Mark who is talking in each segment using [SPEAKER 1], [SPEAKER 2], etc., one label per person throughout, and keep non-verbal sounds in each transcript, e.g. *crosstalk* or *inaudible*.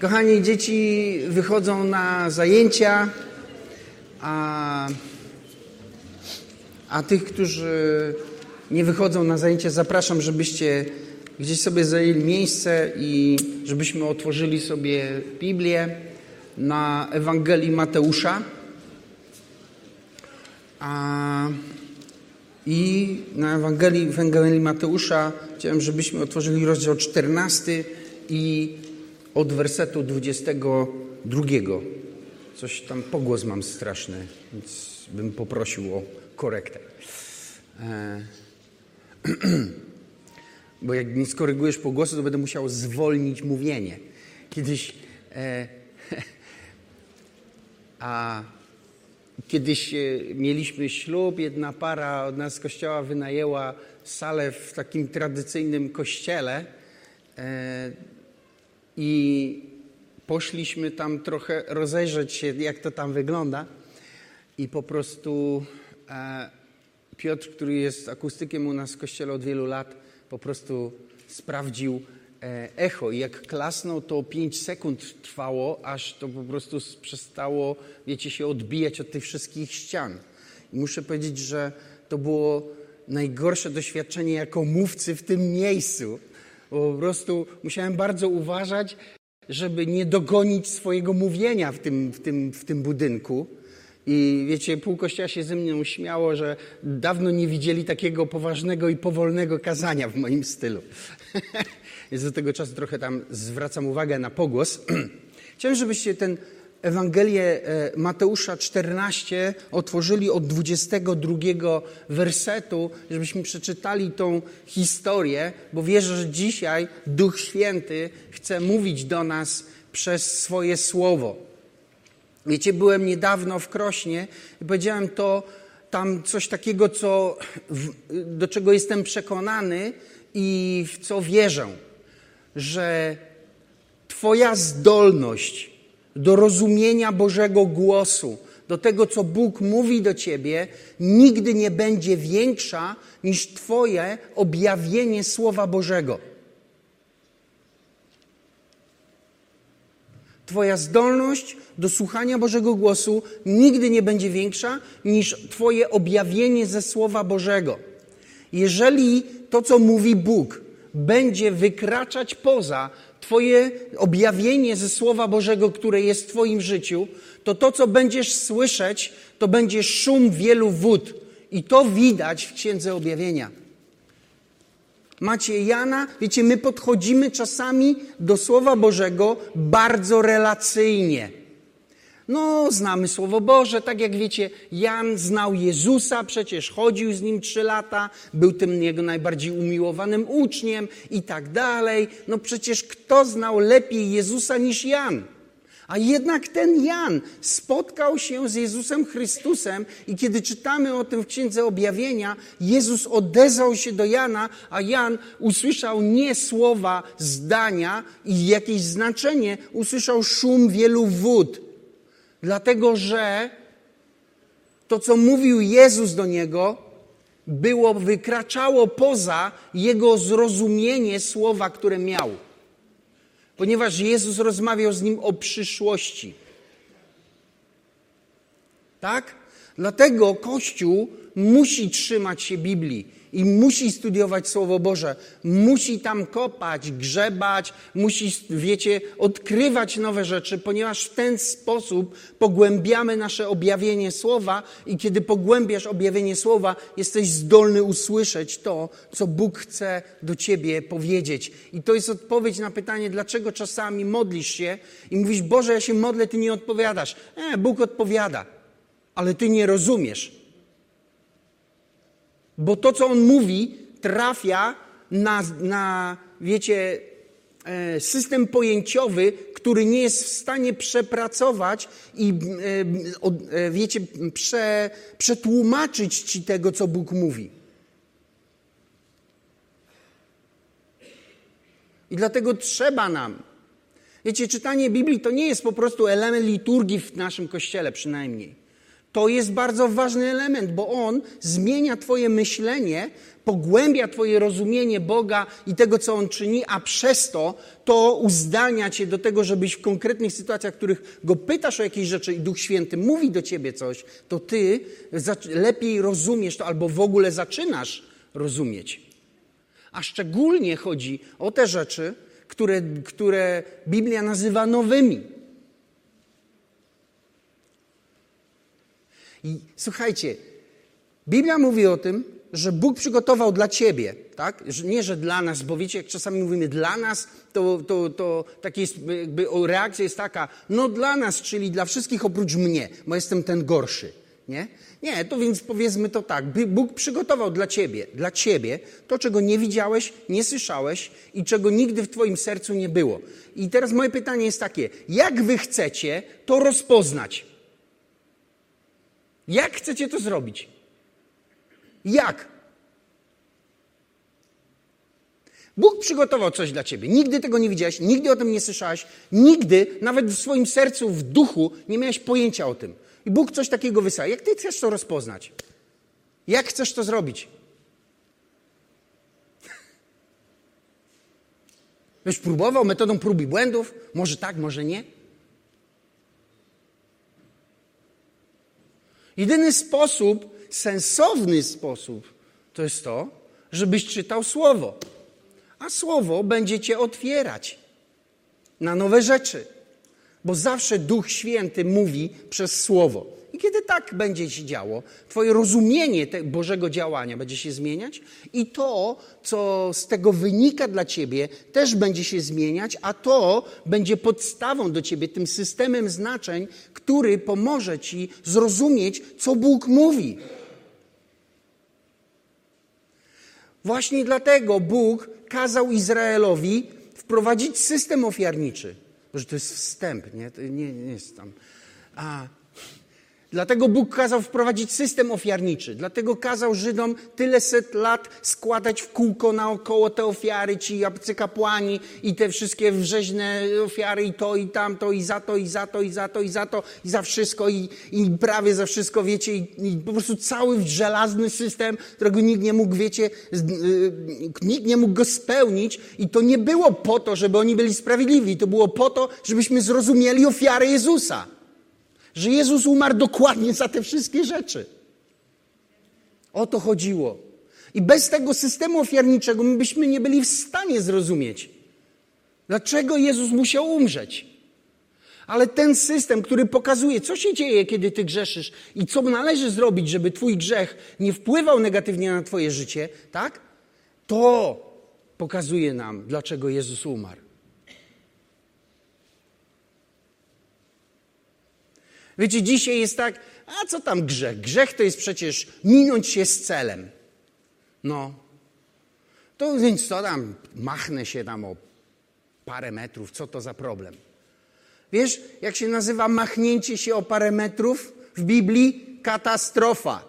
[SPEAKER 1] Kochani, dzieci wychodzą na zajęcia, a, a tych, którzy nie wychodzą na zajęcia, zapraszam, żebyście gdzieś sobie zajęli miejsce i żebyśmy otworzyli sobie Biblię na Ewangelii Mateusza. A, I na Ewangelii, Ewangelii Mateusza chciałem, żebyśmy otworzyli rozdział 14 i od wersetu 22. Coś tam pogłos mam straszny, więc bym poprosił o korektę. E... *clears throat* Bo jak nie skorygujesz pogłosu, to będę musiał zwolnić mówienie. Kiedyś. E... *laughs* A kiedyś e, mieliśmy ślub, jedna para od nas z kościoła wynajęła salę w takim tradycyjnym kościele. E, i poszliśmy tam trochę rozejrzeć się, jak to tam wygląda. I po prostu e, Piotr, który jest akustykiem u nas w kościele od wielu lat, po prostu sprawdził e, echo. I jak klasnął, to 5 sekund trwało, aż to po prostu przestało, wiecie, się odbijać od tych wszystkich ścian. I muszę powiedzieć, że to było najgorsze doświadczenie jako mówcy w tym miejscu po prostu musiałem bardzo uważać, żeby nie dogonić swojego mówienia w tym, w tym, w tym budynku. I wiecie, pół kościoła się ze mnie śmiało, że dawno nie widzieli takiego poważnego i powolnego kazania w moim stylu. *laughs* Więc do tego czasu trochę tam zwracam uwagę na pogłos. *clears throat* Chciałem, żebyście ten Ewangelię e, Mateusza 14 otworzyli od 22 wersetu, żebyśmy przeczytali tą historię, bo wierzę, że dzisiaj Duch Święty chce mówić do nas przez swoje słowo. Wiecie, byłem niedawno w Krośnie i powiedziałem to tam coś takiego, co, do czego jestem przekonany i w co wierzę, że Twoja zdolność do rozumienia Bożego głosu, do tego, co Bóg mówi do ciebie, nigdy nie będzie większa niż Twoje objawienie Słowa Bożego. Twoja zdolność do słuchania Bożego głosu nigdy nie będzie większa niż Twoje objawienie ze Słowa Bożego. Jeżeli to, co mówi Bóg, będzie wykraczać poza Twoje objawienie ze Słowa Bożego, które jest w Twoim życiu, to to, co będziesz słyszeć, to będzie szum wielu wód. I to widać w Księdze Objawienia. Macie Jana, wiecie, my podchodzimy czasami do Słowa Bożego bardzo relacyjnie. No, znamy Słowo Boże, tak jak wiecie, Jan znał Jezusa, przecież chodził z nim trzy lata, był tym jego najbardziej umiłowanym uczniem i tak dalej. No przecież kto znał lepiej Jezusa niż Jan? A jednak ten Jan spotkał się z Jezusem Chrystusem i kiedy czytamy o tym w Księdze Objawienia, Jezus odezwał się do Jana, a Jan usłyszał nie słowa, zdania i jakieś znaczenie, usłyszał szum wielu wód. Dlatego, że to, co mówił Jezus do niego, było, wykraczało poza jego zrozumienie słowa, które miał. Ponieważ Jezus rozmawiał z nim o przyszłości. Tak? Dlatego Kościół musi trzymać się Biblii i musi studiować Słowo Boże, musi tam kopać, grzebać, musi, wiecie, odkrywać nowe rzeczy, ponieważ w ten sposób pogłębiamy nasze objawienie Słowa i kiedy pogłębiasz objawienie Słowa, jesteś zdolny usłyszeć to, co Bóg chce do ciebie powiedzieć. I to jest odpowiedź na pytanie, dlaczego czasami modlisz się i mówisz, Boże, ja się modlę, Ty nie odpowiadasz. E, Bóg odpowiada, ale Ty nie rozumiesz. Bo to, co on mówi, trafia na, na wiecie, e, system pojęciowy, który nie jest w stanie przepracować i, e, e, wiecie, prze, przetłumaczyć ci tego, co Bóg mówi. I dlatego trzeba nam. Wiecie, czytanie Biblii to nie jest po prostu element liturgii w naszym kościele, przynajmniej. To jest bardzo ważny element, bo on zmienia Twoje myślenie, pogłębia Twoje rozumienie Boga i tego, co On czyni, a przez to to uzdalnia Cię do tego, żebyś w konkretnych sytuacjach, w których Go pytasz o jakieś rzeczy i Duch Święty mówi do Ciebie coś, to Ty lepiej rozumiesz to albo w ogóle zaczynasz rozumieć. A szczególnie chodzi o te rzeczy, które, które Biblia nazywa nowymi. I słuchajcie, Biblia mówi o tym, że Bóg przygotował dla ciebie, tak? Nie, że dla nas, bo wiecie, jak czasami mówimy dla nas, to, to, to takie jest, jakby reakcja jest taka, no dla nas, czyli dla wszystkich oprócz mnie, bo jestem ten gorszy, nie? Nie, to więc powiedzmy to tak, Bóg przygotował dla ciebie, dla ciebie to, czego nie widziałeś, nie słyszałeś i czego nigdy w twoim sercu nie było. I teraz moje pytanie jest takie, jak wy chcecie to rozpoznać? Jak chcecie to zrobić? Jak? Bóg przygotował coś dla ciebie. Nigdy tego nie widziałeś, nigdy o tym nie słyszałeś, nigdy, nawet w swoim sercu, w duchu, nie miałeś pojęcia o tym. I Bóg coś takiego wysyła. Jak ty chcesz to rozpoznać? Jak chcesz to zrobić? Byś próbował metodą prób i błędów? Może tak, może nie? Jedyny sposób, sensowny sposób, to jest to, żebyś czytał Słowo. A Słowo będzie cię otwierać na nowe rzeczy. Bo zawsze Duch Święty mówi przez Słowo. Kiedy tak będzie się działo, Twoje rozumienie Bożego działania będzie się zmieniać i to, co z tego wynika dla Ciebie, też będzie się zmieniać, a to będzie podstawą do Ciebie, tym systemem znaczeń, który pomoże Ci zrozumieć, co Bóg mówi. Właśnie dlatego Bóg kazał Izraelowi wprowadzić system ofiarniczy. Że to jest wstęp, nie? To nie, nie jest tam. A Dlatego Bóg kazał wprowadzić system ofiarniczy. Dlatego kazał Żydom tyle set lat składać w kółko naokoło te ofiary, ci kapłani i te wszystkie wrzeźne ofiary i to i tamto i za to i za to i za to i za to i za wszystko i, i prawie za wszystko, wiecie, i, i po prostu cały żelazny system, którego nikt nie mógł, wiecie, yy, nikt nie mógł go spełnić i to nie było po to, żeby oni byli sprawiedliwi, to było po to, żebyśmy zrozumieli ofiarę Jezusa. Że Jezus umarł dokładnie za te wszystkie rzeczy. O to chodziło. I bez tego systemu ofiarniczego my byśmy nie byli w stanie zrozumieć, dlaczego Jezus musiał umrzeć. Ale ten system, który pokazuje, co się dzieje, kiedy ty grzeszysz i co należy zrobić, żeby twój grzech nie wpływał negatywnie na twoje życie, tak? To pokazuje nam, dlaczego Jezus umarł. Wiecie, dzisiaj jest tak, a co tam grzech? Grzech to jest przecież minąć się z celem. No. To więc co tam, machnę się tam o parę metrów, co to za problem? Wiesz, jak się nazywa machnięcie się o parę metrów w Biblii? Katastrofa.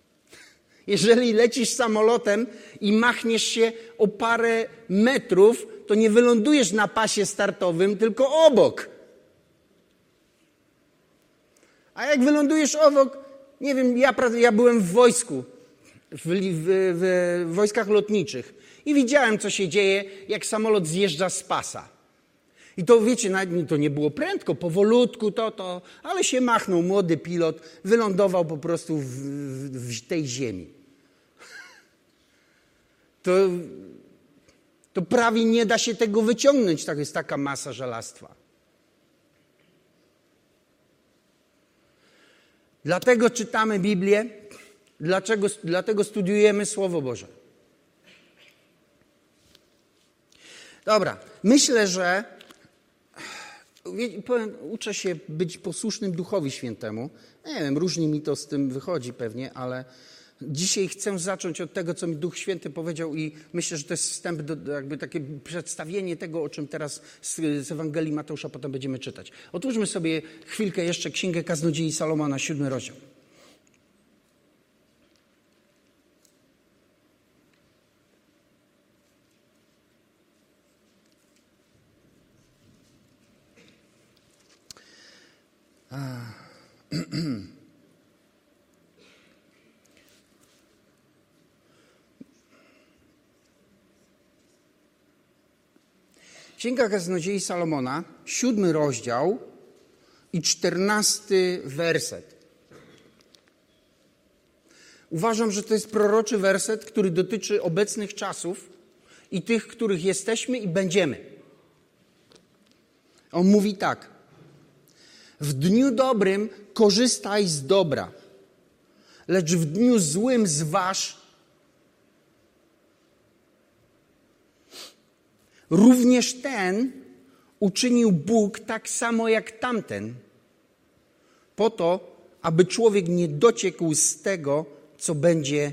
[SPEAKER 1] *laughs* Jeżeli lecisz samolotem i machniesz się o parę metrów, to nie wylądujesz na pasie startowym, tylko obok. A jak wylądujesz obok, nie wiem, ja, ja byłem w wojsku, w, w, w, wojskach lotniczych i widziałem, co się dzieje, jak samolot zjeżdża z pasa. I to wiecie, to nie było prędko, powolutku to, to, ale się machnął młody pilot, wylądował po prostu w, w tej ziemi. *laughs* To, to prawie nie da się tego wyciągnąć, tak jest taka masa żelastwa. Dlatego czytamy Biblię, dlaczego, dlatego studiujemy Słowo Boże. Dobra, myślę, że powiem, uczę się być posłusznym Duchowi Świętemu. Nie wiem, różnie mi to z tym wychodzi pewnie, ale Dzisiaj chcę zacząć od tego, co mi Duch Święty powiedział i myślę, że to jest wstęp, do, jakby takie przedstawienie tego, o czym teraz z, z Ewangelii Mateusza potem będziemy czytać. Otwórzmy sobie chwilkę jeszcze Księgę Kaznodziei Salomona, siódmy rozdział. Księga Kaznodziei Salomona, siódmy rozdział i czternasty werset. Uważam, że to jest proroczy werset, który dotyczy obecnych czasów i tych, których jesteśmy i będziemy. On mówi tak. W dniu dobrym korzystaj z dobra, lecz w dniu złym zważ. Również ten uczynił Bóg tak samo jak tamten, po to, aby człowiek nie dociekł z tego, co będzie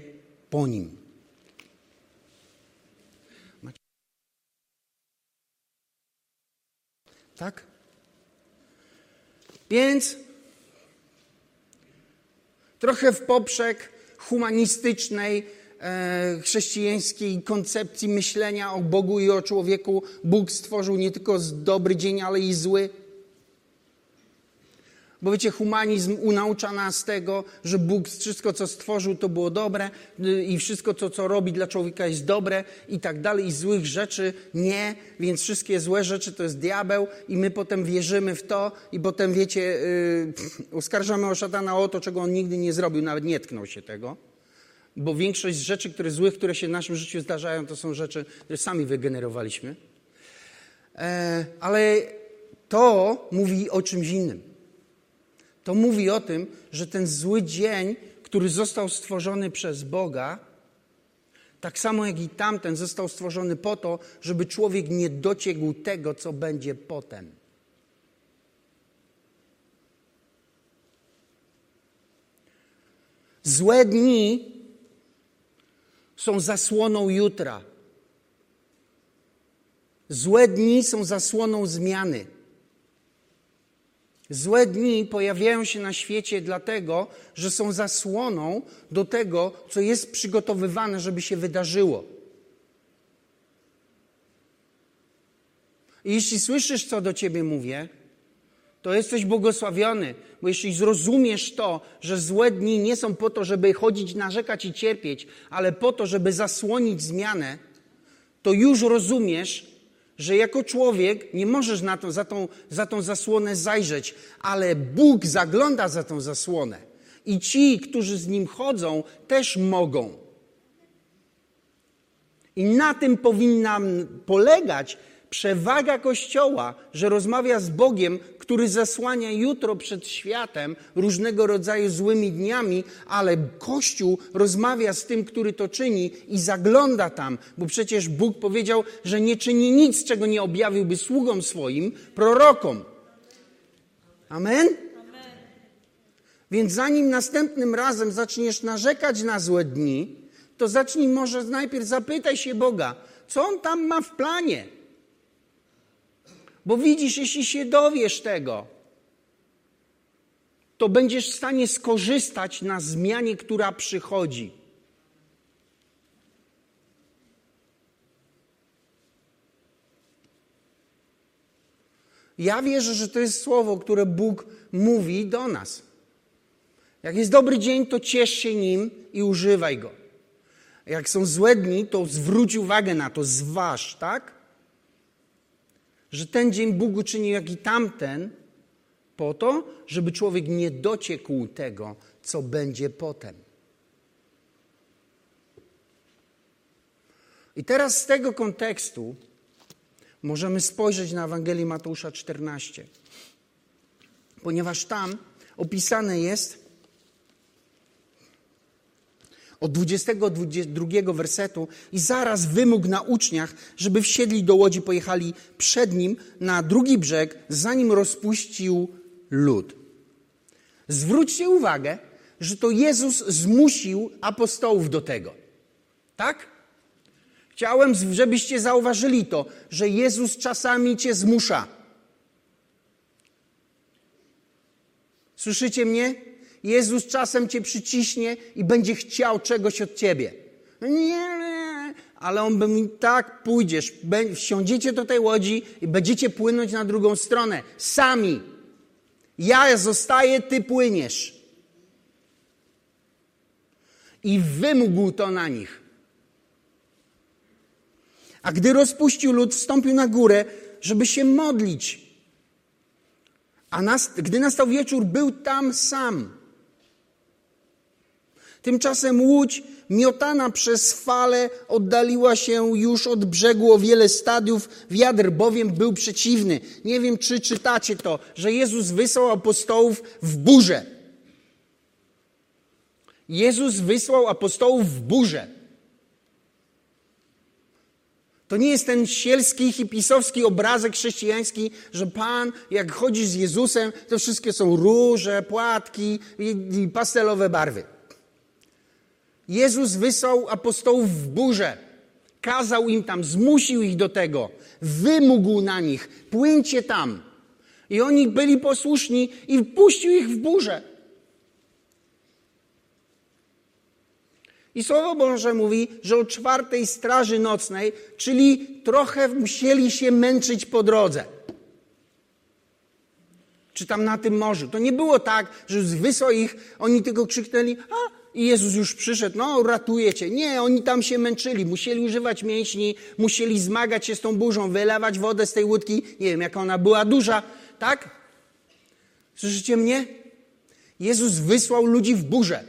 [SPEAKER 1] po nim. Tak? Więc trochę w poprzek humanistycznej, chrześcijańskiej koncepcji myślenia o Bogu i o człowieku Bóg stworzył nie tylko dobry dzień, ale i zły. Bo wiecie, humanizm unaucza nas tego, że Bóg wszystko, co stworzył, to było dobre y, i wszystko, co, co robi dla człowieka jest dobre i tak dalej. I złych rzeczy nie, więc wszystkie złe rzeczy to jest diabeł i my potem wierzymy w to i potem, wiecie, yy, *laughs* oskarżamy o szatana o to, czego on nigdy nie zrobił, nawet nie tknął się tego. Bo większość rzeczy, które złych, które się w naszym życiu zdarzają, to są rzeczy, które sami wygenerowaliśmy. E, ale to mówi o czymś innym to mówi o tym, że ten zły dzień, który został stworzony przez Boga, tak samo jak i tamten został stworzony po to, żeby człowiek nie dociekł tego, co będzie potem. Złe dni są zasłoną jutra. Złe dni są zasłoną zmiany. Złe dni pojawiają się na świecie dlatego, że są zasłoną do tego, co jest przygotowywane, żeby się wydarzyło. I jeśli słyszysz, co do ciebie mówię, to jesteś błogosławiony, bo jeśli zrozumiesz to, że złe dni nie są po to, żeby chodzić, narzekać i cierpieć, ale po to, żeby zasłonić zmianę, to już rozumiesz, że jako człowiek nie możesz na to, za, tą, za tą zasłonę zajrzeć, ale Bóg zagląda za tą zasłonę. I ci, którzy z nim chodzą, też mogą. I na tym powinna polegać przewaga Kościoła, że rozmawia z Bogiem, który zasłania jutro przed światem różnego rodzaju złymi dniami, ale Kościół rozmawia z tym, który to czyni i zagląda tam, bo przecież Bóg powiedział, że nie czyni nic, czego nie objawiłby sługom swoim, prorokom. Amen? Więc zanim następnym razem zaczniesz narzekać na złe dni, to zacznij może najpierw zapytaj się Boga, co On tam ma w planie. Bo widzisz, jeśli się dowiesz tego, to będziesz w stanie skorzystać na zmianie, która przychodzi. Ja wierzę, że to jest słowo, które Bóg mówi do nas. Jak jest dobry dzień, to ciesz się nim i używaj go. Jak są złe dni, to zwróć uwagę na to, zważ, tak? Że ten dzień Bóg uczynił jak i tamten, po to, żeby człowiek nie dociekł tego, co będzie potem. I teraz z tego kontekstu możemy spojrzeć na Ewangelię Mateusza 14, ponieważ tam opisane jest, od 22 wersetu i zaraz wymógł na uczniach, żeby wsiedli do łodzi, pojechali przed nim na drugi brzeg, zanim rozpuścił lud. Zwróćcie uwagę, że to Jezus zmusił apostołów do tego. Tak? Chciałem, żebyście zauważyli to, że Jezus czasami cię zmusza. Słyszycie mnie? Jezus czasem cię przyciśnie i będzie chciał czegoś od ciebie. No nie, ale on by mi tak pójdziesz, wsiądziecie do tej łodzi i będziecie płynąć na drugą stronę. Sami. Ja zostaję, ty płyniesz. I wymógł to na nich. A gdy rozpuścił lud, wstąpił na górę, żeby się modlić. A nas, gdy nastał wieczór, był tam sam. Tymczasem łódź, miotana przez fale, oddaliła się już od brzegu o wiele stadiów. Wiatr bowiem był przeciwny. Nie wiem, czy czytacie to, że Jezus wysłał apostołów w burzę. Jezus wysłał apostołów w burzę. To nie jest ten sielski, hipisowski obrazek chrześcijański, że Pan, jak chodzisz z Jezusem, to wszystkie są róże, płatki i pastelowe barwy. Jezus wysłał apostołów w burzę. Kazał im tam, zmusił ich do tego. Wymógł na nich, płyńcie tam. I oni byli posłuszni i wpuścił ich w burzę. I Słowo Boże mówi, że o czwartej straży nocnej, czyli trochę musieli się męczyć po drodze. Czy tam na tym morzu. To nie było tak, że wysłał ich, oni tylko krzyknęli, a i Jezus już przyszedł, no ratuje cię. Nie, oni tam się męczyli, musieli używać mięśni, musieli zmagać się z tą burzą, wylewać wodę z tej łódki. Nie wiem, jak ona była duża, tak? Słyszycie mnie? Jezus wysłał ludzi w burzę.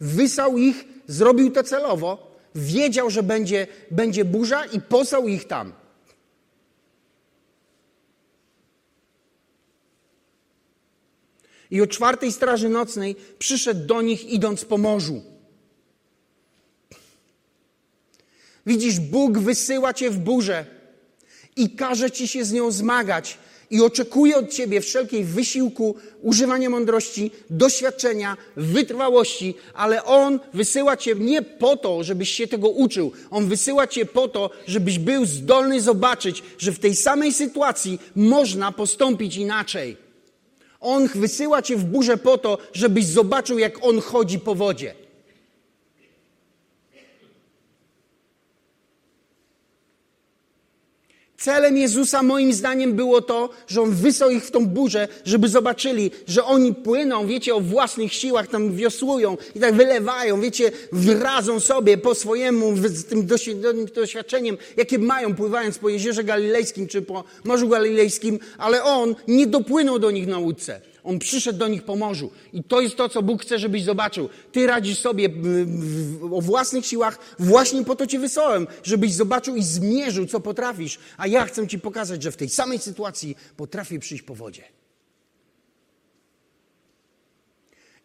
[SPEAKER 1] Wysłał ich, zrobił to celowo, wiedział, że będzie, będzie burza i posłał ich tam. I o czwartej straży nocnej przyszedł do nich, idąc po morzu. Widzisz, Bóg wysyła cię w burzę i każe ci się z nią zmagać i oczekuje od ciebie wszelkiej wysiłku, używania mądrości, doświadczenia, wytrwałości, ale On wysyła cię nie po to, żebyś się tego uczył. On wysyła cię po to, żebyś był zdolny zobaczyć, że w tej samej sytuacji można postąpić inaczej. On wysyła cię w burzę po to, żebyś zobaczył, jak on chodzi po wodzie. Celem Jezusa moim zdaniem było to, że On wysłał ich w tą burzę, żeby zobaczyli, że oni płyną, wiecie, o własnych siłach, tam wiosłują i tak wylewają, wiecie, wradzą sobie po swojemu, z tym doświadczeniem, jakie mają pływając po Jeziorze Galilejskim czy po Morzu Galilejskim, ale On nie dopłynął do nich na łódce. On przyszedł do nich po morzu. I to jest to, co Bóg chce, żebyś zobaczył. Ty radzisz sobie o własnych siłach, właśnie po to cię wysłałem, żebyś zobaczył i zmierzył, co potrafisz. A ja chcę ci pokazać, że w tej samej sytuacji potrafię przyjść po wodzie.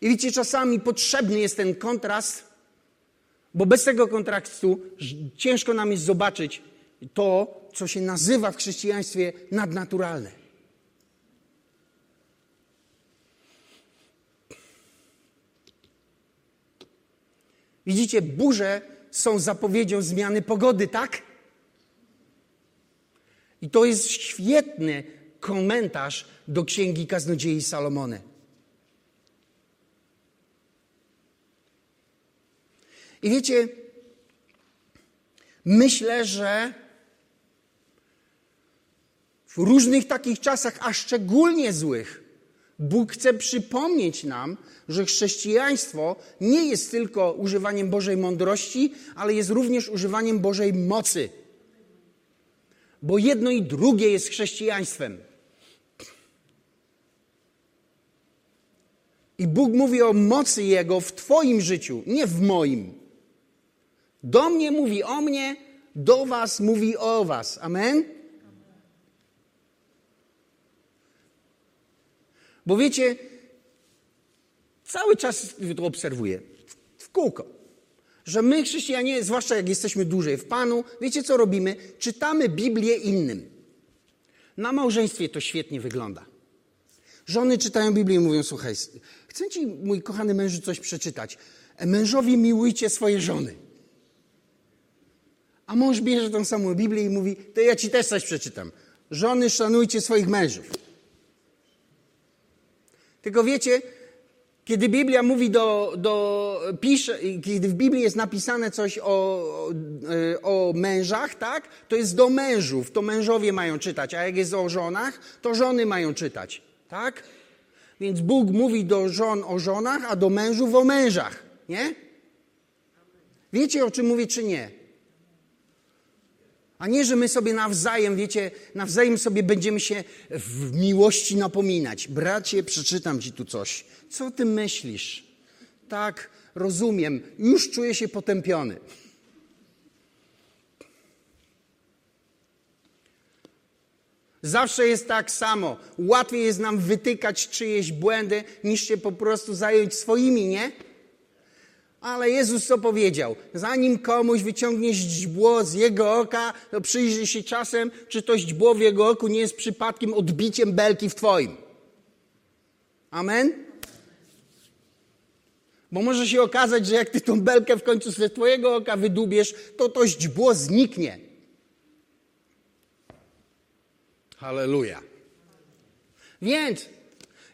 [SPEAKER 1] I widzicie, czasami potrzebny jest ten kontrast, bo bez tego kontrastu ciężko nam jest zobaczyć to, co się nazywa w chrześcijaństwie nadnaturalne. Widzicie, burze są zapowiedzią zmiany pogody, tak? I to jest świetny komentarz do księgi Kaznodziei Salomony. I wiecie, myślę, że w różnych takich czasach, a szczególnie złych, Bóg chce przypomnieć nam, że chrześcijaństwo nie jest tylko używaniem Bożej mądrości, ale jest również używaniem Bożej mocy. Bo jedno i drugie jest chrześcijaństwem. I Bóg mówi o mocy Jego w Twoim życiu, nie w moim. Do mnie mówi o mnie, do Was mówi o Was. Amen? Bo wiecie, cały czas to obserwuję, w kółko, że my chrześcijanie, zwłaszcza jak jesteśmy dłużej w Panu, wiecie co robimy? Czytamy Biblię innym. Na małżeństwie to świetnie wygląda. Żony czytają Biblię i mówią, słuchaj, chcę ci, mój kochany mężu, coś przeczytać. Mężowi miłujcie swoje żony. A mąż bierze tą samą Biblię i mówi, to ja ci też coś przeczytam. Żony, szanujcie swoich mężów. Tylko wiecie, kiedy Biblia mówi do, do pisze, kiedy w Biblii jest napisane coś o, o, mężach, tak, to jest do mężów, to mężowie mają czytać, a jak jest o żonach, to żony mają czytać, tak? Więc Bóg mówi do żon o żonach, a do mężów o mężach. Nie? Wiecie o czym mówię, czy nie? A nie, że my sobie nawzajem, wiecie, nawzajem sobie będziemy się w miłości napominać. Bracie, przeczytam ci tu coś. Co ty myślisz? Tak, rozumiem. Już czuję się potępiony. Zawsze jest tak samo. Łatwiej jest nam wytykać czyjeś błędy, niż się po prostu zająć swoimi, nie? Ale Jezus co powiedział? Zanim komuś wyciągniesz źdźbło z jego oka, to przyjrzyj się czasem, czy to źdźbło w jego oku nie jest przypadkiem odbiciem belki w twoim. Amen? Bo może się okazać, że jak ty tą belkę w końcu ze twojego oka wydubiesz, to to źdźbło zniknie. Halleluja. Więc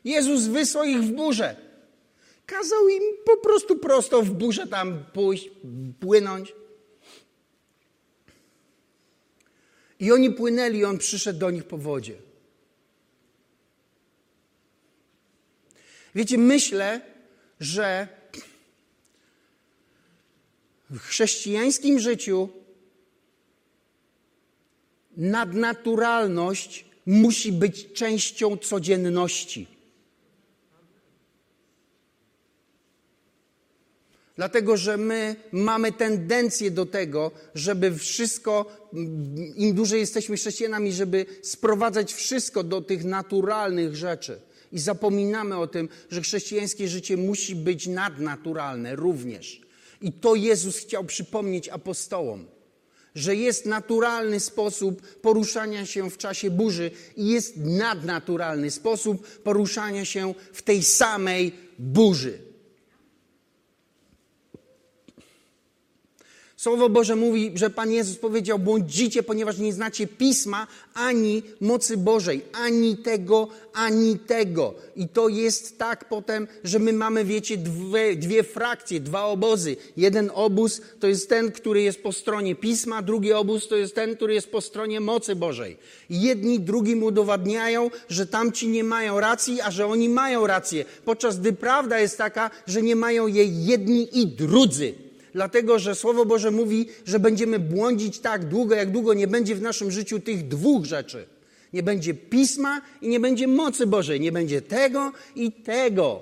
[SPEAKER 1] Jezus wysłał ich w burzę. Kazał im po prostu prosto w burzę tam pójść, płynąć. I oni płynęli, i on przyszedł do nich po wodzie. Wiecie, myślę, że w chrześcijańskim życiu nadnaturalność musi być częścią codzienności. Dlatego, że my mamy tendencję do tego, żeby wszystko, im dłużej jesteśmy chrześcijanami, żeby sprowadzać wszystko do tych naturalnych rzeczy. I zapominamy o tym, że chrześcijańskie życie musi być nadnaturalne również. I to Jezus chciał przypomnieć apostołom że jest naturalny sposób poruszania się w czasie burzy i jest nadnaturalny sposób poruszania się w tej samej burzy. Słowo Boże mówi, że Pan Jezus powiedział: błądzicie, ponieważ nie znacie pisma ani mocy Bożej, ani tego, ani tego. I to jest tak potem, że my mamy, wiecie, dwie, dwie frakcje, dwa obozy. Jeden obóz to jest ten, który jest po stronie pisma, drugi obóz to jest ten, który jest po stronie mocy Bożej. Jedni drugim udowadniają, że tamci nie mają racji, a że oni mają rację, podczas gdy prawda jest taka, że nie mają jej jedni i drudzy dlatego że Słowo Boże mówi, że będziemy błądzić tak długo, jak długo nie będzie w naszym życiu tych dwóch rzeczy. Nie będzie pisma i nie będzie mocy Bożej. Nie będzie tego i tego.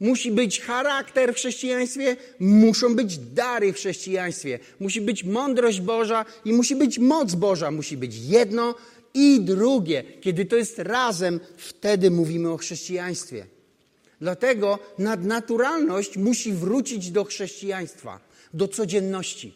[SPEAKER 1] Musi być charakter w chrześcijaństwie, muszą być dary w chrześcijaństwie, musi być mądrość Boża i musi być moc Boża. Musi być jedno i drugie. Kiedy to jest razem, wtedy mówimy o chrześcijaństwie. Dlatego nadnaturalność musi wrócić do chrześcijaństwa, do codzienności.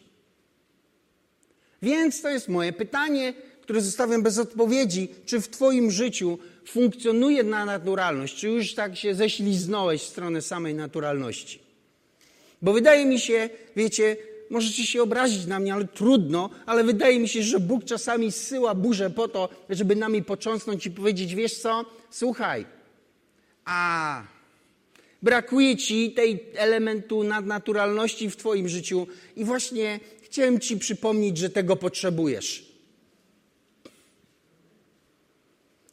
[SPEAKER 1] Więc to jest moje pytanie, które zostawiam bez odpowiedzi. Czy w Twoim życiu funkcjonuje nadnaturalność? Czy już tak się ześliznąłeś w stronę samej naturalności? Bo wydaje mi się, wiecie, możecie się obrazić na mnie, ale trudno, ale wydaje mi się, że Bóg czasami zsyła burzę po to, żeby nami począsnąć i powiedzieć, wiesz co, słuchaj, a Brakuje ci tej elementu nadnaturalności w Twoim życiu i właśnie chciałem Ci przypomnieć, że tego potrzebujesz.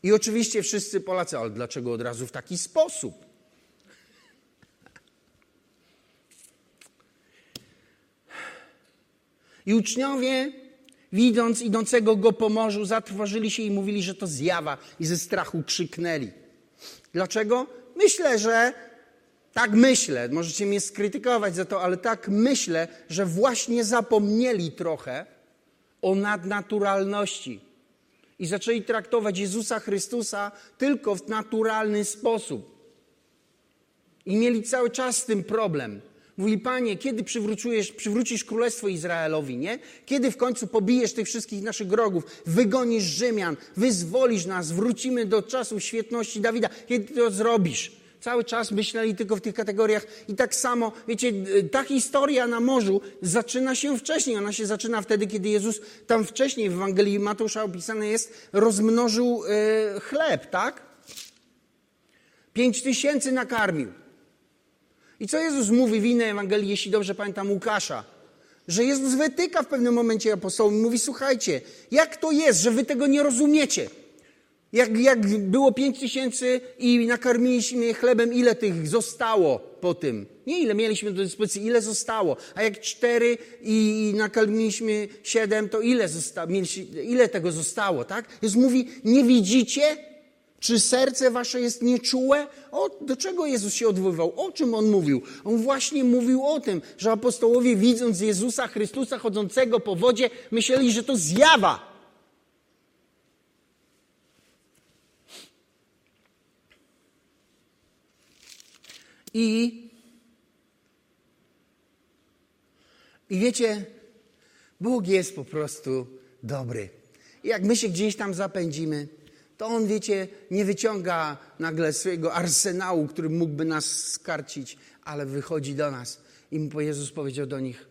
[SPEAKER 1] I oczywiście wszyscy Polacy, ale dlaczego od razu w taki sposób? I uczniowie, widząc idącego go po morzu, zatrwożyli się i mówili, że to zjawa, i ze strachu krzyknęli. Dlaczego? Myślę, że tak myślę, możecie mnie skrytykować za to, ale tak myślę, że właśnie zapomnieli trochę o nadnaturalności i zaczęli traktować Jezusa Chrystusa tylko w naturalny sposób. I mieli cały czas z tym problem. Mówi, Panie, kiedy przywrócisz, Królestwo Izraelowi, nie? Kiedy w końcu pobijesz tych wszystkich naszych wrogów, wygonisz Rzymian, wyzwolisz nas, wrócimy do czasu świetności Dawida. Kiedy to zrobisz? Cały czas myśleli tylko w tych kategoriach. I tak samo, wiecie, ta historia na morzu zaczyna się wcześniej. Ona się zaczyna wtedy, kiedy Jezus tam wcześniej w Ewangelii Mateusza opisane jest, rozmnożył e, chleb, tak? Pięć tysięcy nakarmił. I co Jezus mówi w innej Ewangelii, jeśli dobrze pamiętam, Łukasza? Że Jezus wytyka w pewnym momencie apostołom i mówi, słuchajcie, jak to jest, że wy tego nie rozumiecie? Jak, jak było pięć tysięcy i nakarmiliśmy chlebem, ile tych zostało po tym? Nie ile mieliśmy do dyspozycji, ile zostało. A jak cztery i nakarmiliśmy siedem, to ile, zosta- ile tego zostało, tak? Jezus mówi, nie widzicie? Czy serce wasze jest nieczułe? O, do czego Jezus się odwoływał? O czym On mówił? On właśnie mówił o tym, że apostołowie widząc Jezusa Chrystusa chodzącego po wodzie, myśleli, że to zjawa. I, I wiecie, Bóg jest po prostu dobry. I jak my się gdzieś tam zapędzimy, to On, wiecie, nie wyciąga nagle swojego arsenału, który mógłby nas skarcić, ale wychodzi do nas. I Jezus powiedział do nich,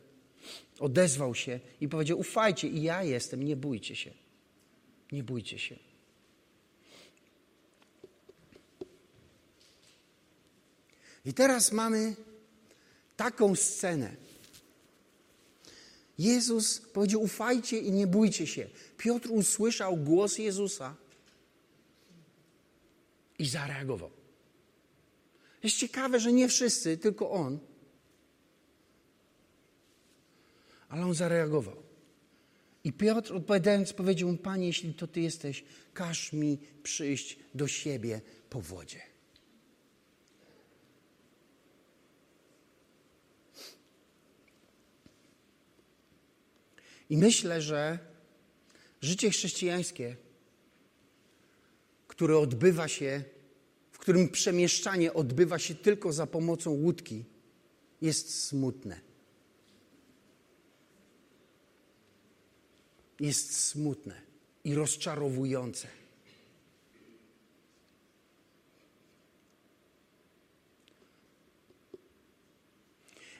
[SPEAKER 1] odezwał się i powiedział, ufajcie i ja jestem, nie bójcie się. Nie bójcie się. I teraz mamy taką scenę. Jezus powiedział: Ufajcie i nie bójcie się. Piotr usłyszał głos Jezusa i zareagował. Jest ciekawe, że nie wszyscy, tylko on. Ale on zareagował. I Piotr odpowiadając powiedział mu, Panie, jeśli to Ty jesteś, każ mi przyjść do siebie po wodzie. I myślę, że życie chrześcijańskie, które odbywa się, w którym przemieszczanie odbywa się tylko za pomocą łódki, jest smutne. Jest smutne i rozczarowujące.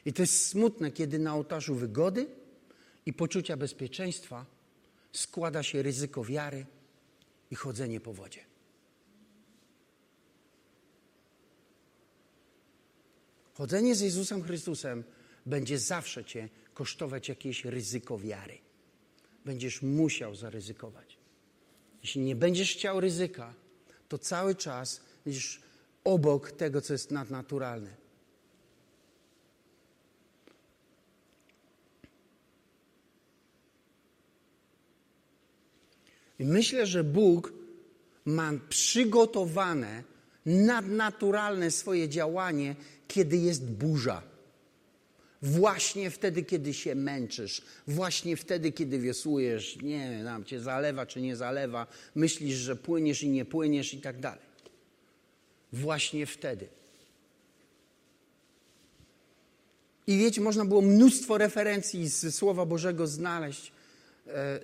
[SPEAKER 1] I to jest smutne, kiedy na ołtarzu wygody i poczucia bezpieczeństwa składa się ryzyko wiary i chodzenie po wodzie. Chodzenie z Jezusem Chrystusem będzie zawsze cię kosztować jakieś ryzyko wiary. Będziesz musiał zaryzykować. Jeśli nie będziesz chciał ryzyka, to cały czas będziesz obok tego, co jest nadnaturalne. I myślę, że Bóg ma przygotowane nadnaturalne swoje działanie, kiedy jest burza. Właśnie wtedy, kiedy się męczysz, właśnie wtedy, kiedy wiosłujesz, nie wiem, cię zalewa czy nie zalewa, myślisz, że płyniesz i nie płyniesz i tak dalej. Właśnie wtedy. I wiecie, można było mnóstwo referencji z Słowa Bożego znaleźć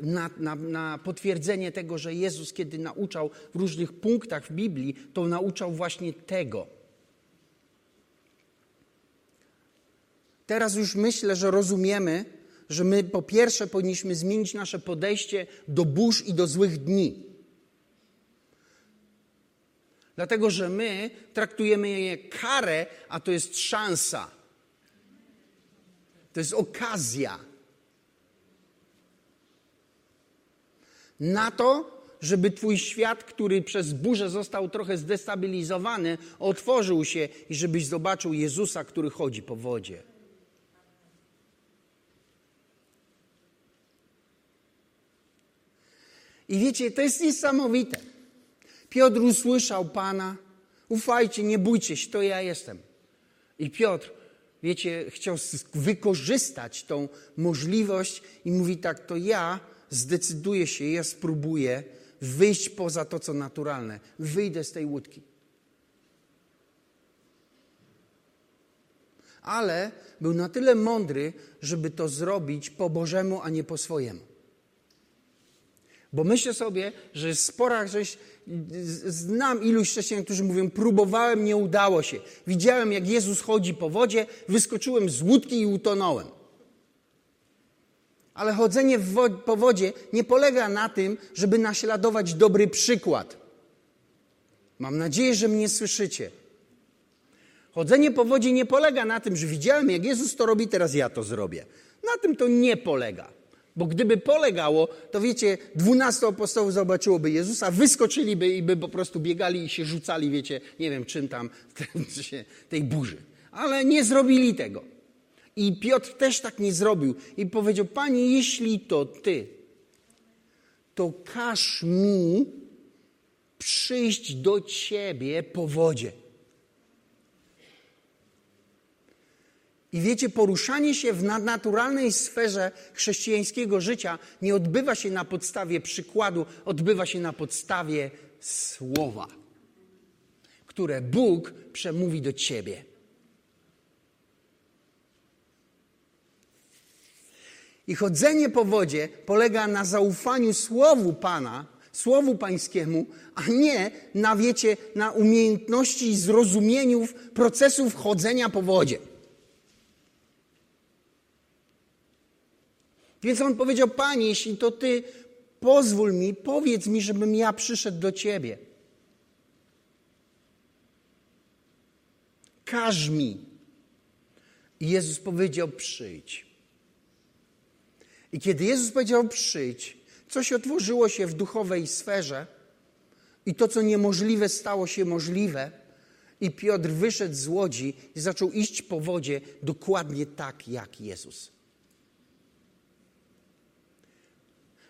[SPEAKER 1] na, na, na, potwierdzenie tego, że Jezus, kiedy nauczał w różnych punktach w Biblii, to nauczał właśnie tego. Teraz już myślę, że rozumiemy, że my po pierwsze powinniśmy zmienić nasze podejście do burz i do złych dni. Dlatego, że my traktujemy je karę, a to jest szansa. To jest okazja. Na to, żeby Twój świat, który przez burzę został trochę zdestabilizowany, otworzył się i żebyś zobaczył Jezusa, który chodzi po wodzie. I wiecie, to jest niesamowite. Piotr usłyszał Pana, ufajcie, nie bójcie się, to ja jestem. I Piotr, wiecie, chciał wykorzystać tą możliwość i mówi tak, to ja zdecyduję się, ja spróbuję wyjść poza to, co naturalne. Wyjdę z tej łódki. Ale był na tyle mądry, żeby to zrobić po Bożemu, a nie po swojemu. Bo myślę sobie, że spora rzeź, znam iluś chrześcijan, którzy mówią, próbowałem, nie udało się. Widziałem, jak Jezus chodzi po wodzie, wyskoczyłem z łódki i utonąłem. Ale chodzenie po wodzie nie polega na tym, żeby naśladować dobry przykład. Mam nadzieję, że mnie słyszycie. Chodzenie po wodzie nie polega na tym, że widziałem, jak Jezus to robi, teraz ja to zrobię. Na tym to nie polega. Bo gdyby polegało, to wiecie, dwunastu apostołów zobaczyłoby Jezusa, wyskoczyliby i by po prostu biegali i się rzucali, wiecie, nie wiem czym tam, *laughs* tej burzy. Ale nie zrobili tego. I Piotr też tak nie zrobił. I powiedział, Panie, jeśli to Ty, to każ mi przyjść do Ciebie po wodzie. I wiecie, poruszanie się w nadnaturalnej sferze chrześcijańskiego życia nie odbywa się na podstawie przykładu, odbywa się na podstawie słowa, które Bóg przemówi do ciebie. I chodzenie po wodzie polega na zaufaniu słowu Pana, słowu Pańskiemu, a nie na wiecie, na umiejętności i zrozumieniu procesów chodzenia po wodzie. Więc on powiedział: Panie, jeśli to ty, pozwól mi, powiedz mi, żebym ja przyszedł do ciebie. Każ mi. I Jezus powiedział: Przyjdź. I kiedy Jezus powiedział: Przyjdź, coś otworzyło się w duchowej sferze, i to, co niemożliwe, stało się możliwe. I Piotr wyszedł z łodzi i zaczął iść po wodzie dokładnie tak jak Jezus.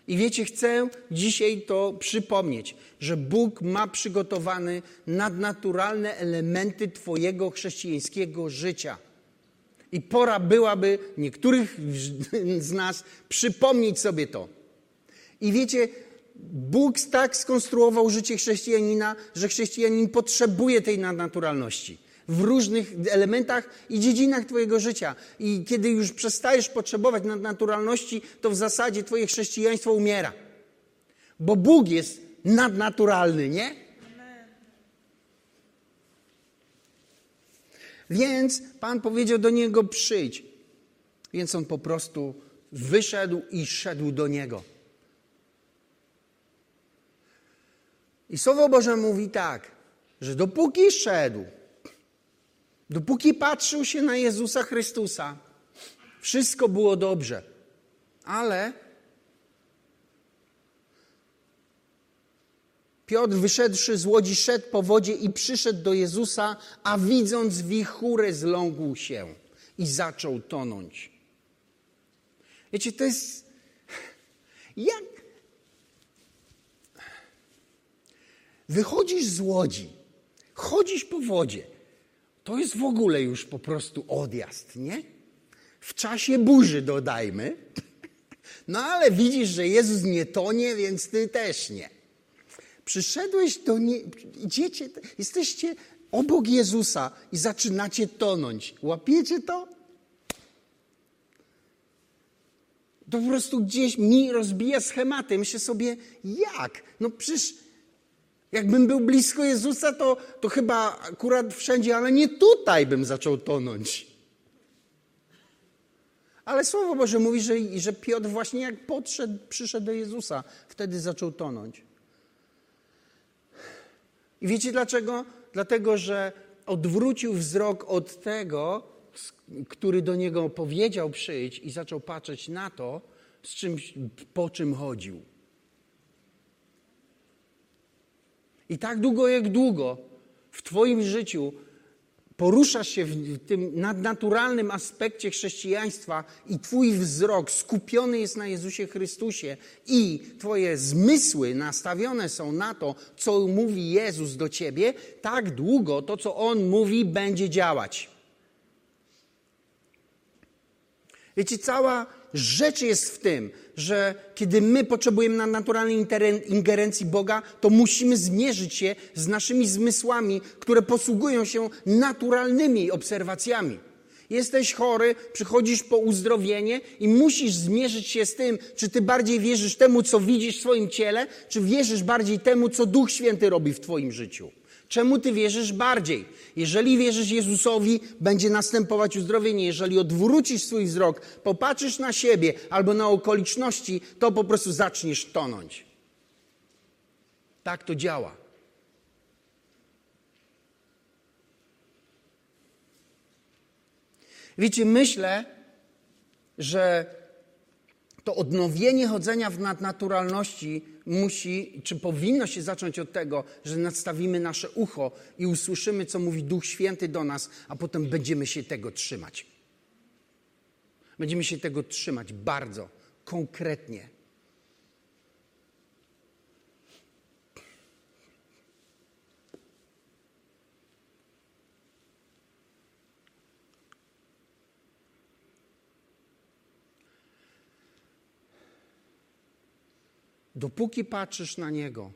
[SPEAKER 1] I wiecie, chcę dzisiaj to przypomnieć, że Bóg ma przygotowane nadnaturalne elementy Twojego chrześcijańskiego życia. I pora byłaby niektórych z nas przypomnieć sobie to. I wiecie, Bóg tak skonstruował życie chrześcijanina, że chrześcijanin potrzebuje tej nadnaturalności w różnych elementach i dziedzinach Twojego życia. I kiedy już przestajesz potrzebować nadnaturalności, to w zasadzie Twoje chrześcijaństwo umiera. Bo Bóg jest nadnaturalny, nie? Więc Pan powiedział do niego: przyjdź. Więc on po prostu wyszedł i szedł do niego. I Słowo Boże mówi tak, że dopóki szedł, Dopóki patrzył się na Jezusa Chrystusa, wszystko było dobrze. Ale Piotr, wyszedłszy z łodzi, szedł po wodzie i przyszedł do Jezusa, a widząc wichurę, zląkł się i zaczął tonąć. Wiecie, to jest. Jak. Wychodzisz z łodzi, chodzisz po wodzie to jest w ogóle już po prostu odjazd, nie? W czasie burzy dodajmy. *laughs* No ale widzisz, że Jezus nie tonie, więc ty też nie. Przyszedłeś do nie... Idziecie, jesteście obok Jezusa i zaczynacie tonąć. Łapiecie to? To po prostu gdzieś mi rozbija schematy. Myślę sobie, jak? No przecież Jakbym był blisko Jezusa, to, to chyba akurat wszędzie, ale nie tutaj bym zaczął tonąć. Ale Słowo Boże mówi, że, że Piotr właśnie jak podszedł, przyszedł do Jezusa, wtedy zaczął tonąć. I wiecie dlaczego? Dlatego, że odwrócił wzrok od tego, który do niego powiedział przyjść i zaczął patrzeć na to, z czymś, po czym chodził. I tak długo jak długo w Twoim życiu poruszasz się w tym nadnaturalnym aspekcie chrześcijaństwa i Twój wzrok skupiony jest na Jezusie Chrystusie i Twoje zmysły nastawione są na to, co mówi Jezus do Ciebie, tak długo to, co On mówi, będzie działać. Wiecie, cała rzecz jest w tym, że kiedy my potrzebujemy nadnaturalnej ingerencji Boga, to musimy zmierzyć się z naszymi zmysłami, które posługują się naturalnymi obserwacjami. Jesteś chory, przychodzisz po uzdrowienie i musisz zmierzyć się z tym, czy ty bardziej wierzysz temu, co widzisz w swoim ciele, czy wierzysz bardziej temu, co Duch Święty robi w twoim życiu. Czemu ty wierzysz bardziej? Jeżeli wierzysz Jezusowi, będzie następować uzdrowienie. Jeżeli odwrócisz swój wzrok, popatrzysz na siebie albo na okoliczności, to po prostu zaczniesz tonąć. Tak to działa. Wiecie, myślę, że to odnowienie chodzenia w nadnaturalności musi, czy powinno się zacząć od tego, że nadstawimy nasze ucho i usłyszymy, co mówi Duch Święty do nas, a potem będziemy się tego trzymać. Będziemy się tego trzymać bardzo konkretnie. Dopóki patrzysz na Niego,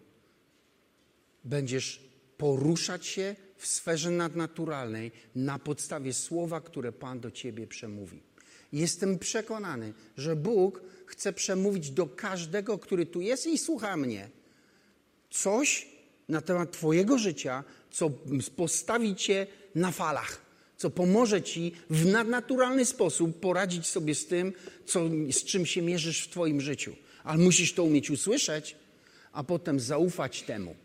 [SPEAKER 1] będziesz poruszać się w sferze nadnaturalnej na podstawie słowa, które Pan do Ciebie przemówi. Jestem przekonany, że Bóg chce przemówić do każdego, który tu jest i słucha mnie. Coś na temat Twojego życia, co postawi Cię na falach, co pomoże Ci w nadnaturalny sposób poradzić sobie z tym, co, z czym się mierzysz w Twoim życiu. Ale musisz to umieć usłyszeć, a potem zaufać temu.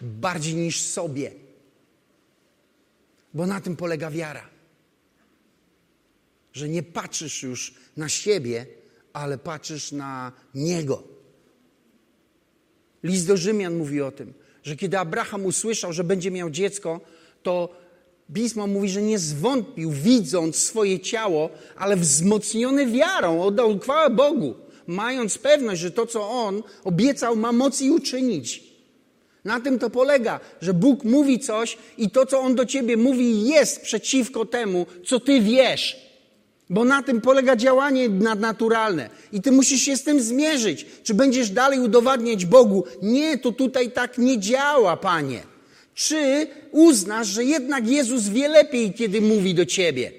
[SPEAKER 1] Bardziej niż sobie. Bo na tym polega wiara. Że nie patrzysz już na siebie, ale patrzysz na Niego. List do Rzymian mówi o tym, że kiedy Abraham usłyszał, że będzie miał dziecko, to Pismo mówi, że nie zwątpił, widząc swoje ciało, ale wzmocniony wiarą oddał chwałę Bogu, mając pewność, że to, co on obiecał, ma moc i uczynić. Na tym to polega, że Bóg mówi coś i to, co on do ciebie mówi, jest przeciwko temu, co ty wiesz. Bo na tym polega działanie nadnaturalne. I ty musisz się z tym zmierzyć. Czy będziesz dalej udowadniać Bogu? Nie, to tutaj tak nie działa, panie. Czy uznasz, że jednak Jezus wie lepiej, kiedy mówi do ciebie?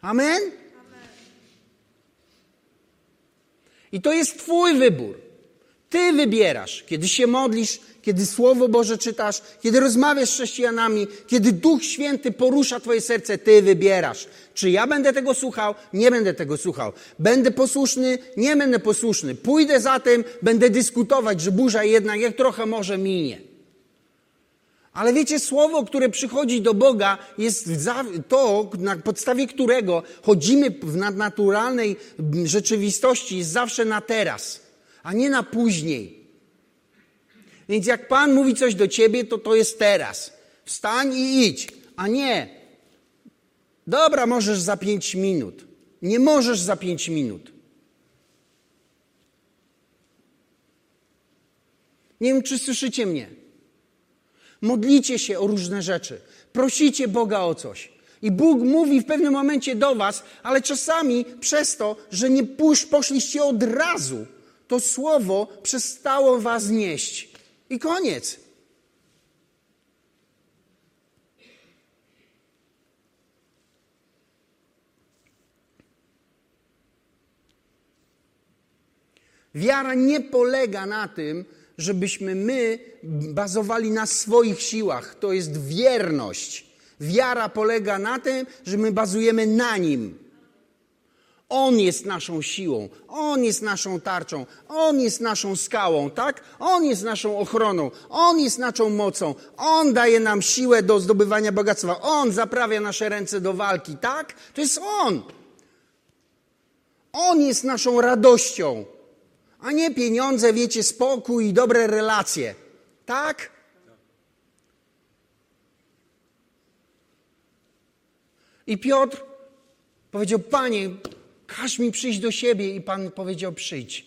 [SPEAKER 1] Amen? I to jest Twój wybór. Ty wybierasz, kiedy się modlisz, kiedy Słowo Boże czytasz, kiedy rozmawiasz z chrześcijanami, kiedy Duch Święty porusza Twoje serce, Ty wybierasz. Czy ja będę tego słuchał? Nie będę tego słuchał. Będę posłuszny? Nie będę posłuszny. Pójdę za tym, będę dyskutować, że burza jednak jak trochę może minie. Ale wiecie, słowo, które przychodzi do Boga, jest to, na podstawie którego chodzimy w nadnaturalnej rzeczywistości, jest zawsze na teraz, a nie na później. Więc jak Pan mówi coś do ciebie, to to jest teraz. Wstań i idź, a nie. Dobra, możesz za pięć minut. Nie możesz za pięć minut. Nie wiem, czy słyszycie mnie. Modlicie się o różne rzeczy. Prosicie Boga o coś. I Bóg mówi w pewnym momencie do was, ale czasami przez to, że nie poszliście od razu, to słowo przestało was nieść. I koniec. Wiara nie polega na tym, żebyśmy my bazowali na swoich siłach. To jest wierność. Wiara polega na tym, że my bazujemy na Nim. On jest naszą siłą, On jest naszą tarczą, On jest naszą skałą, tak? On jest naszą ochroną, On jest naszą mocą, On daje nam siłę do zdobywania bogactwa, On zaprawia nasze ręce do walki, tak? To jest On. On jest naszą radością a nie pieniądze, wiecie, spokój i dobre relacje. Tak? I Piotr powiedział: Panie, każ mi przyjść do siebie. I Pan powiedział: Przyjdź.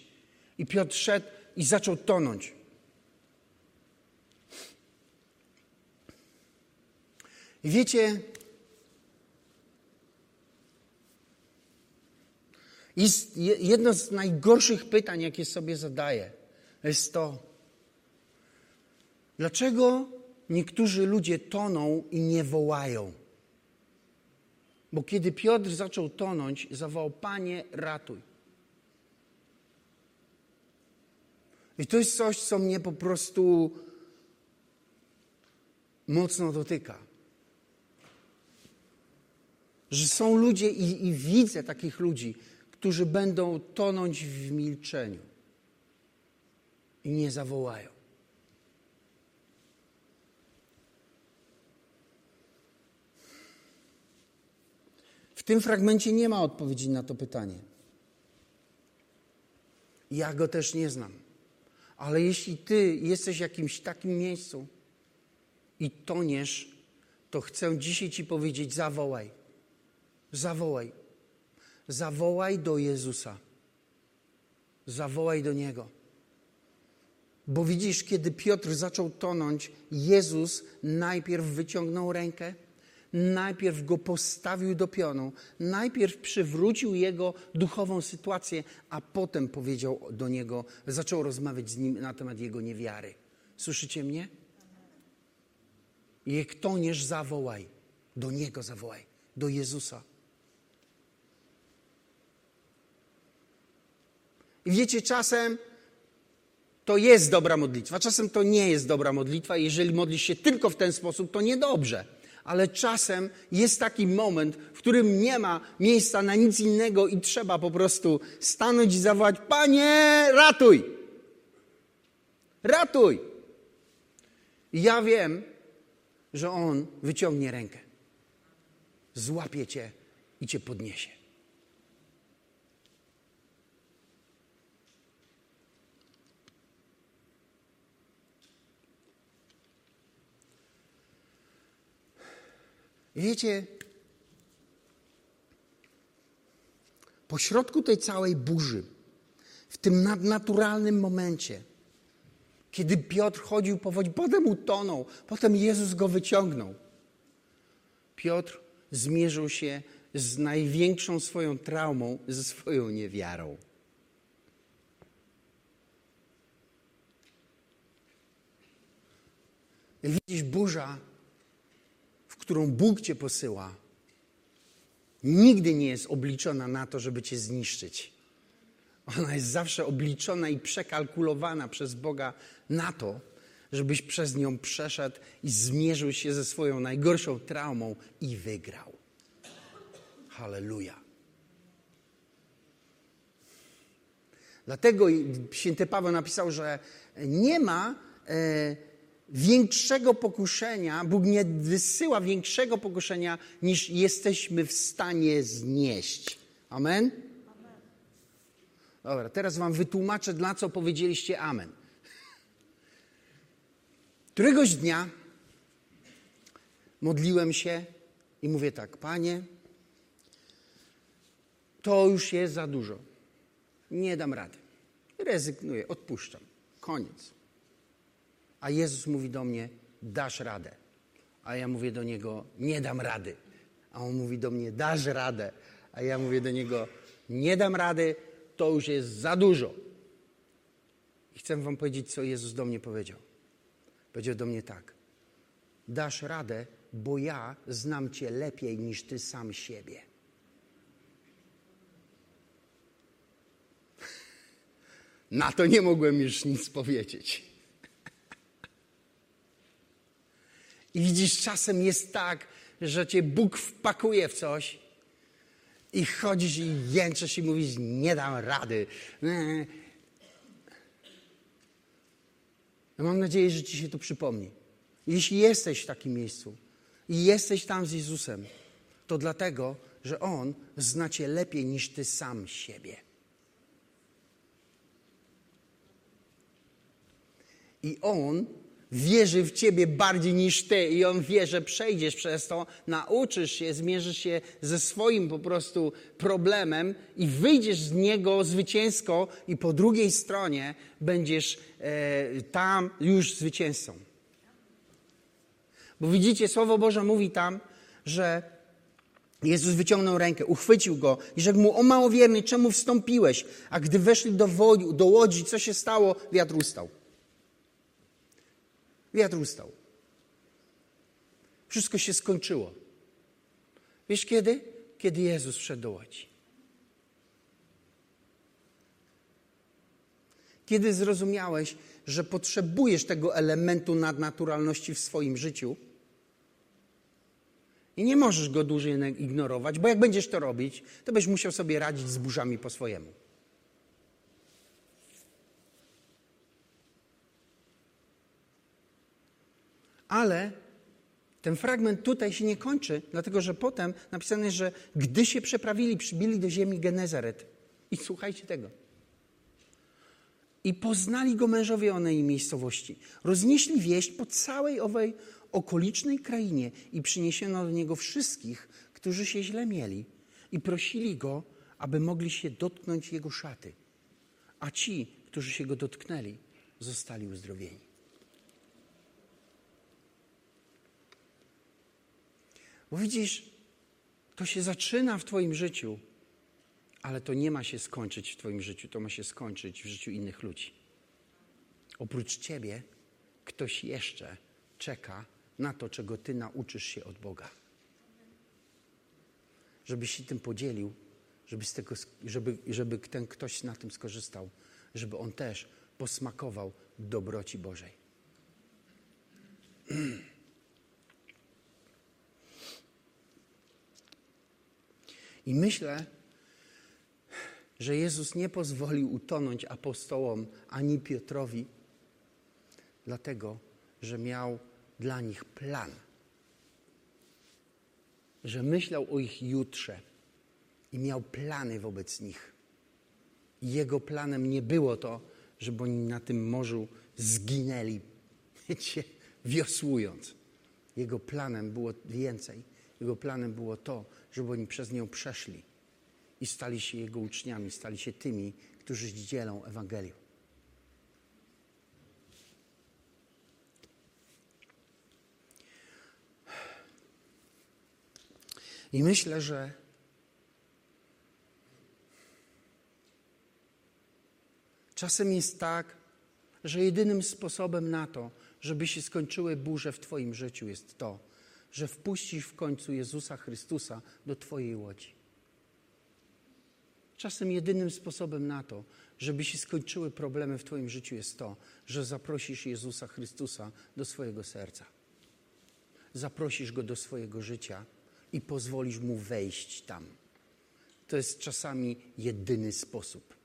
[SPEAKER 1] I Piotr szedł i zaczął tonąć. I wiecie, Jedno z najgorszych pytań, jakie sobie zadaję, jest to, dlaczego niektórzy ludzie toną i nie wołają? Bo kiedy Piotr zaczął tonąć, zawołał: Panie, ratuj. I to jest coś, co mnie po prostu mocno dotyka. Że są ludzie i, i widzę takich ludzi, którzy będą tonąć w milczeniu i nie zawołają. W tym fragmencie nie ma odpowiedzi na to pytanie. Ja go też nie znam. Ale jeśli ty jesteś w jakimś takim miejscu i toniesz, to chcę dzisiaj ci powiedzieć: zawołaj. Zawołaj. Zawołaj do Jezusa. Zawołaj do Niego. Bo widzisz, kiedy Piotr zaczął tonąć, Jezus najpierw wyciągnął rękę, najpierw go postawił do pionu, najpierw przywrócił jego duchową sytuację, a potem powiedział do niego, zaczął rozmawiać z nim na temat jego niewiary. Słyszycie mnie? Jak toniesz, zawołaj. Do niego zawołaj. Do Jezusa. I wiecie, czasem to jest dobra modlitwa, czasem to nie jest dobra modlitwa. Jeżeli modlisz się tylko w ten sposób, to niedobrze. Ale czasem jest taki moment, w którym nie ma miejsca na nic innego i trzeba po prostu stanąć i zawołać: Panie, ratuj! Ratuj! I ja wiem, że On wyciągnie rękę, złapie cię i cię podniesie. Wiecie, po środku tej całej burzy, w tym nadnaturalnym momencie, kiedy Piotr chodził po wodzie, potem utonął, potem Jezus go wyciągnął. Piotr zmierzył się z największą swoją traumą, ze swoją niewiarą. Widzisz, burza którą Bóg cię posyła, nigdy nie jest obliczona na to, żeby cię zniszczyć. Ona jest zawsze obliczona i przekalkulowana przez Boga na to, żebyś przez nią przeszedł i zmierzył się ze swoją najgorszą traumą i wygrał. Halleluja. Dlatego święty Paweł napisał, że nie ma. E, większego pokuszenia, Bóg nie wysyła większego pokuszenia, niż jesteśmy w stanie znieść. Amen? Dobra, teraz Wam wytłumaczę, dla co powiedzieliście Amen. Któregoś dnia modliłem się i mówię tak, Panie, to już jest za dużo. Nie dam rady. Rezygnuję, odpuszczam. Koniec. A Jezus mówi do mnie: Dasz radę. A ja mówię do niego: Nie dam rady. A on mówi do mnie: Dasz radę. A ja mówię do niego: Nie dam rady, to już jest za dużo. I chcę Wam powiedzieć, co Jezus do mnie powiedział. Powiedział do mnie tak: Dasz radę, bo ja znam Cię lepiej niż Ty sam siebie. *laughs* Na to nie mogłem już nic powiedzieć. I widzisz, czasem jest tak, że cię Bóg wpakuje w coś i chodzisz i jęczysz i mówisz, nie dam rady. Ja mam nadzieję, że ci się to przypomni. Jeśli jesteś w takim miejscu i jesteś tam z Jezusem, to dlatego, że On zna cię lepiej niż ty sam siebie. I On wierzy w ciebie bardziej niż ty i on wie, że przejdziesz przez to, nauczysz się, zmierzysz się ze swoim po prostu problemem i wyjdziesz z niego zwycięsko i po drugiej stronie będziesz e, tam już zwycięzcą. Bo widzicie, Słowo Boże mówi tam, że Jezus wyciągnął rękę, uchwycił go i rzekł mu, o małowierny, czemu wstąpiłeś? A gdy weszli do, do łodzi, co się stało? Wiatr ustał. Wiatr ustał. Wszystko się skończyło. Wiesz kiedy? Kiedy Jezus wszedł do łodzi. Kiedy zrozumiałeś, że potrzebujesz tego elementu nadnaturalności w swoim życiu i nie możesz go dłużej ignorować, bo jak będziesz to robić, to będziesz musiał sobie radzić z burzami po swojemu. Ale Ten fragment tutaj się nie kończy, dlatego że potem napisane jest, że gdy się przeprawili, przybili do ziemi Genezaret. I słuchajcie tego. I poznali go mężowie onej miejscowości. Roznieśli wieść po całej owej okolicznej krainie i przyniesiono do niego wszystkich, którzy się źle mieli. I prosili go, aby mogli się dotknąć jego szaty. A ci, którzy się go dotknęli, zostali uzdrowieni. Bo widzisz, to się zaczyna w Twoim życiu, ale to nie ma się skończyć w Twoim życiu, to ma się skończyć w życiu innych ludzi. Oprócz Ciebie ktoś jeszcze czeka na to, czego Ty nauczysz się od Boga. Żebyś się tym podzielił, żeby, z tego, żeby, żeby ten ktoś na tym skorzystał, żeby on też posmakował dobroci Bożej. *clears throat* I myślę, że Jezus nie pozwolił utonąć apostołom ani Piotrowi, dlatego że miał dla nich plan. Że myślał o ich jutrze i miał plany wobec nich. I jego planem nie było to, żeby oni na tym morzu zginęli, *laughs* wiecie, wiosłując. Jego planem było więcej. Jego planem było to, żeby oni przez nią przeszli i stali się Jego uczniami, stali się tymi, którzy dzielą Ewangelię. I myślę, że czasem jest tak, że jedynym sposobem na to, żeby się skończyły burze w Twoim życiu, jest to, że wpuścisz w końcu Jezusa Chrystusa do Twojej łodzi. Czasem jedynym sposobem na to, żeby się skończyły problemy w Twoim życiu, jest to, że zaprosisz Jezusa Chrystusa do swojego serca. Zaprosisz go do swojego życia i pozwolisz mu wejść tam. To jest czasami jedyny sposób.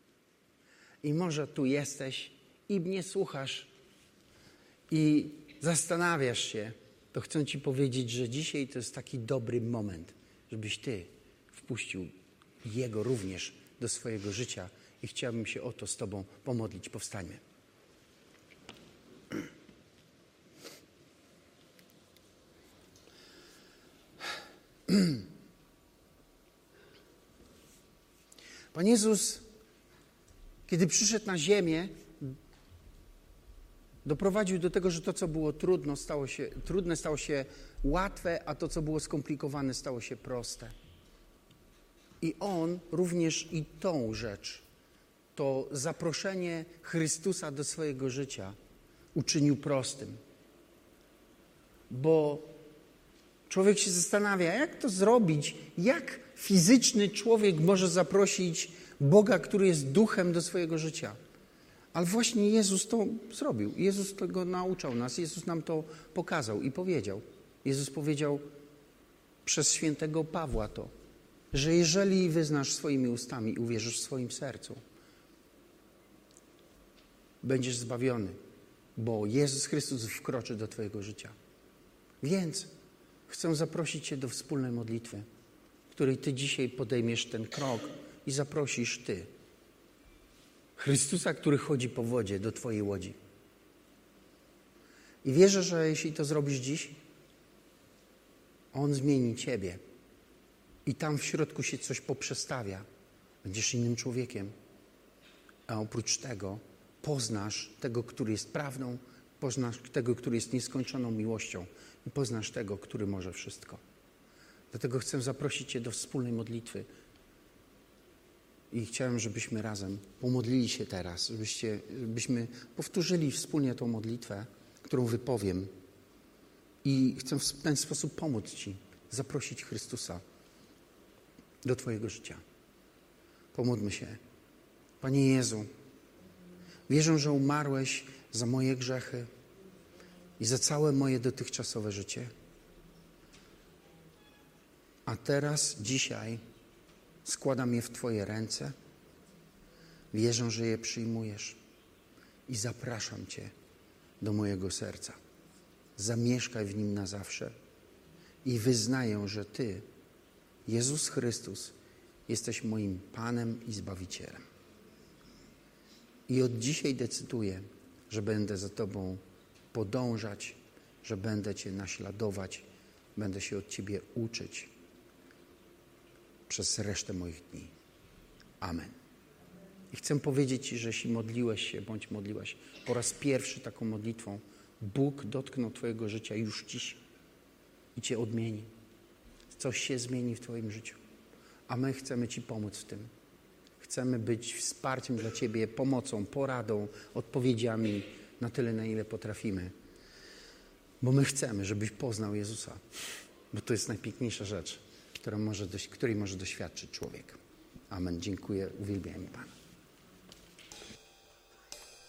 [SPEAKER 1] I może tu jesteś i mnie słuchasz i zastanawiasz się, to chcę Ci powiedzieć, że dzisiaj to jest taki dobry moment, żebyś Ty wpuścił Jego również do swojego życia i chciałbym się o to z Tobą pomodlić. Powstańmy. Pan Jezus, kiedy przyszedł na ziemię, doprowadził do tego, że to, co było trudno, stało się, trudne, stało się łatwe, a to, co było skomplikowane, stało się proste. I On również i tą rzecz, to zaproszenie Chrystusa do swojego życia uczynił prostym. Bo człowiek się zastanawia, jak to zrobić, jak fizyczny człowiek może zaprosić Boga, który jest duchem do swojego życia. Ale właśnie Jezus to zrobił. Jezus tego nauczał nas. Jezus nam to pokazał i powiedział. Jezus powiedział przez świętego Pawła to, że jeżeli wyznasz swoimi ustami i uwierzysz w swoim sercu, będziesz zbawiony, bo Jezus Chrystus wkroczy do Twojego życia. Więc chcę zaprosić Cię do wspólnej modlitwy, w której Ty dzisiaj podejmiesz ten krok i zaprosisz Ty Chrystusa, który chodzi po wodzie do Twojej łodzi. I wierzę, że jeśli to zrobisz dziś, On zmieni Ciebie i tam w środku się coś poprzestawia. Będziesz innym człowiekiem. A oprócz tego poznasz tego, który jest prawdą, poznasz tego, który jest nieskończoną miłością i poznasz tego, który może wszystko. Dlatego chcę zaprosić Cię do wspólnej modlitwy. I chciałem, żebyśmy razem pomodlili się teraz, żebyście, żebyśmy powtórzyli wspólnie tą modlitwę, którą wypowiem. I chcę w ten sposób pomóc Ci, zaprosić Chrystusa do Twojego życia. Pomódlmy się. Panie Jezu, wierzę, że umarłeś za moje grzechy i za całe moje dotychczasowe życie. A teraz, dzisiaj, składam je w Twoje ręce. Wierzę, że je przyjmujesz i zapraszam Cię do mojego serca. Zamieszkaj w nim na zawsze i wyznaję, że Ty, Jezus Chrystus, jesteś moim Panem i Zbawicielem. I od dzisiaj decyduję, że będę za Tobą podążać, że będę Cię naśladować, będę się od Ciebie uczyć przez resztę moich dni. Amen. I chcę powiedzieć Ci, że jeśli modliłeś się, bądź modliłaś po raz pierwszy taką modlitwą, Bóg dotknął Twojego życia już dziś i Cię odmieni. Coś się zmieni w Twoim życiu. A my chcemy Ci pomóc w tym. Chcemy być wsparciem dla Ciebie, pomocą, poradą, odpowiedziami na tyle, na ile potrafimy. Bo my chcemy, żebyś poznał Jezusa. Bo to jest najpiękniejsza rzecz, może, której może doświadczyć człowiek. Amen. Dziękuję. Uwielbiam Pana.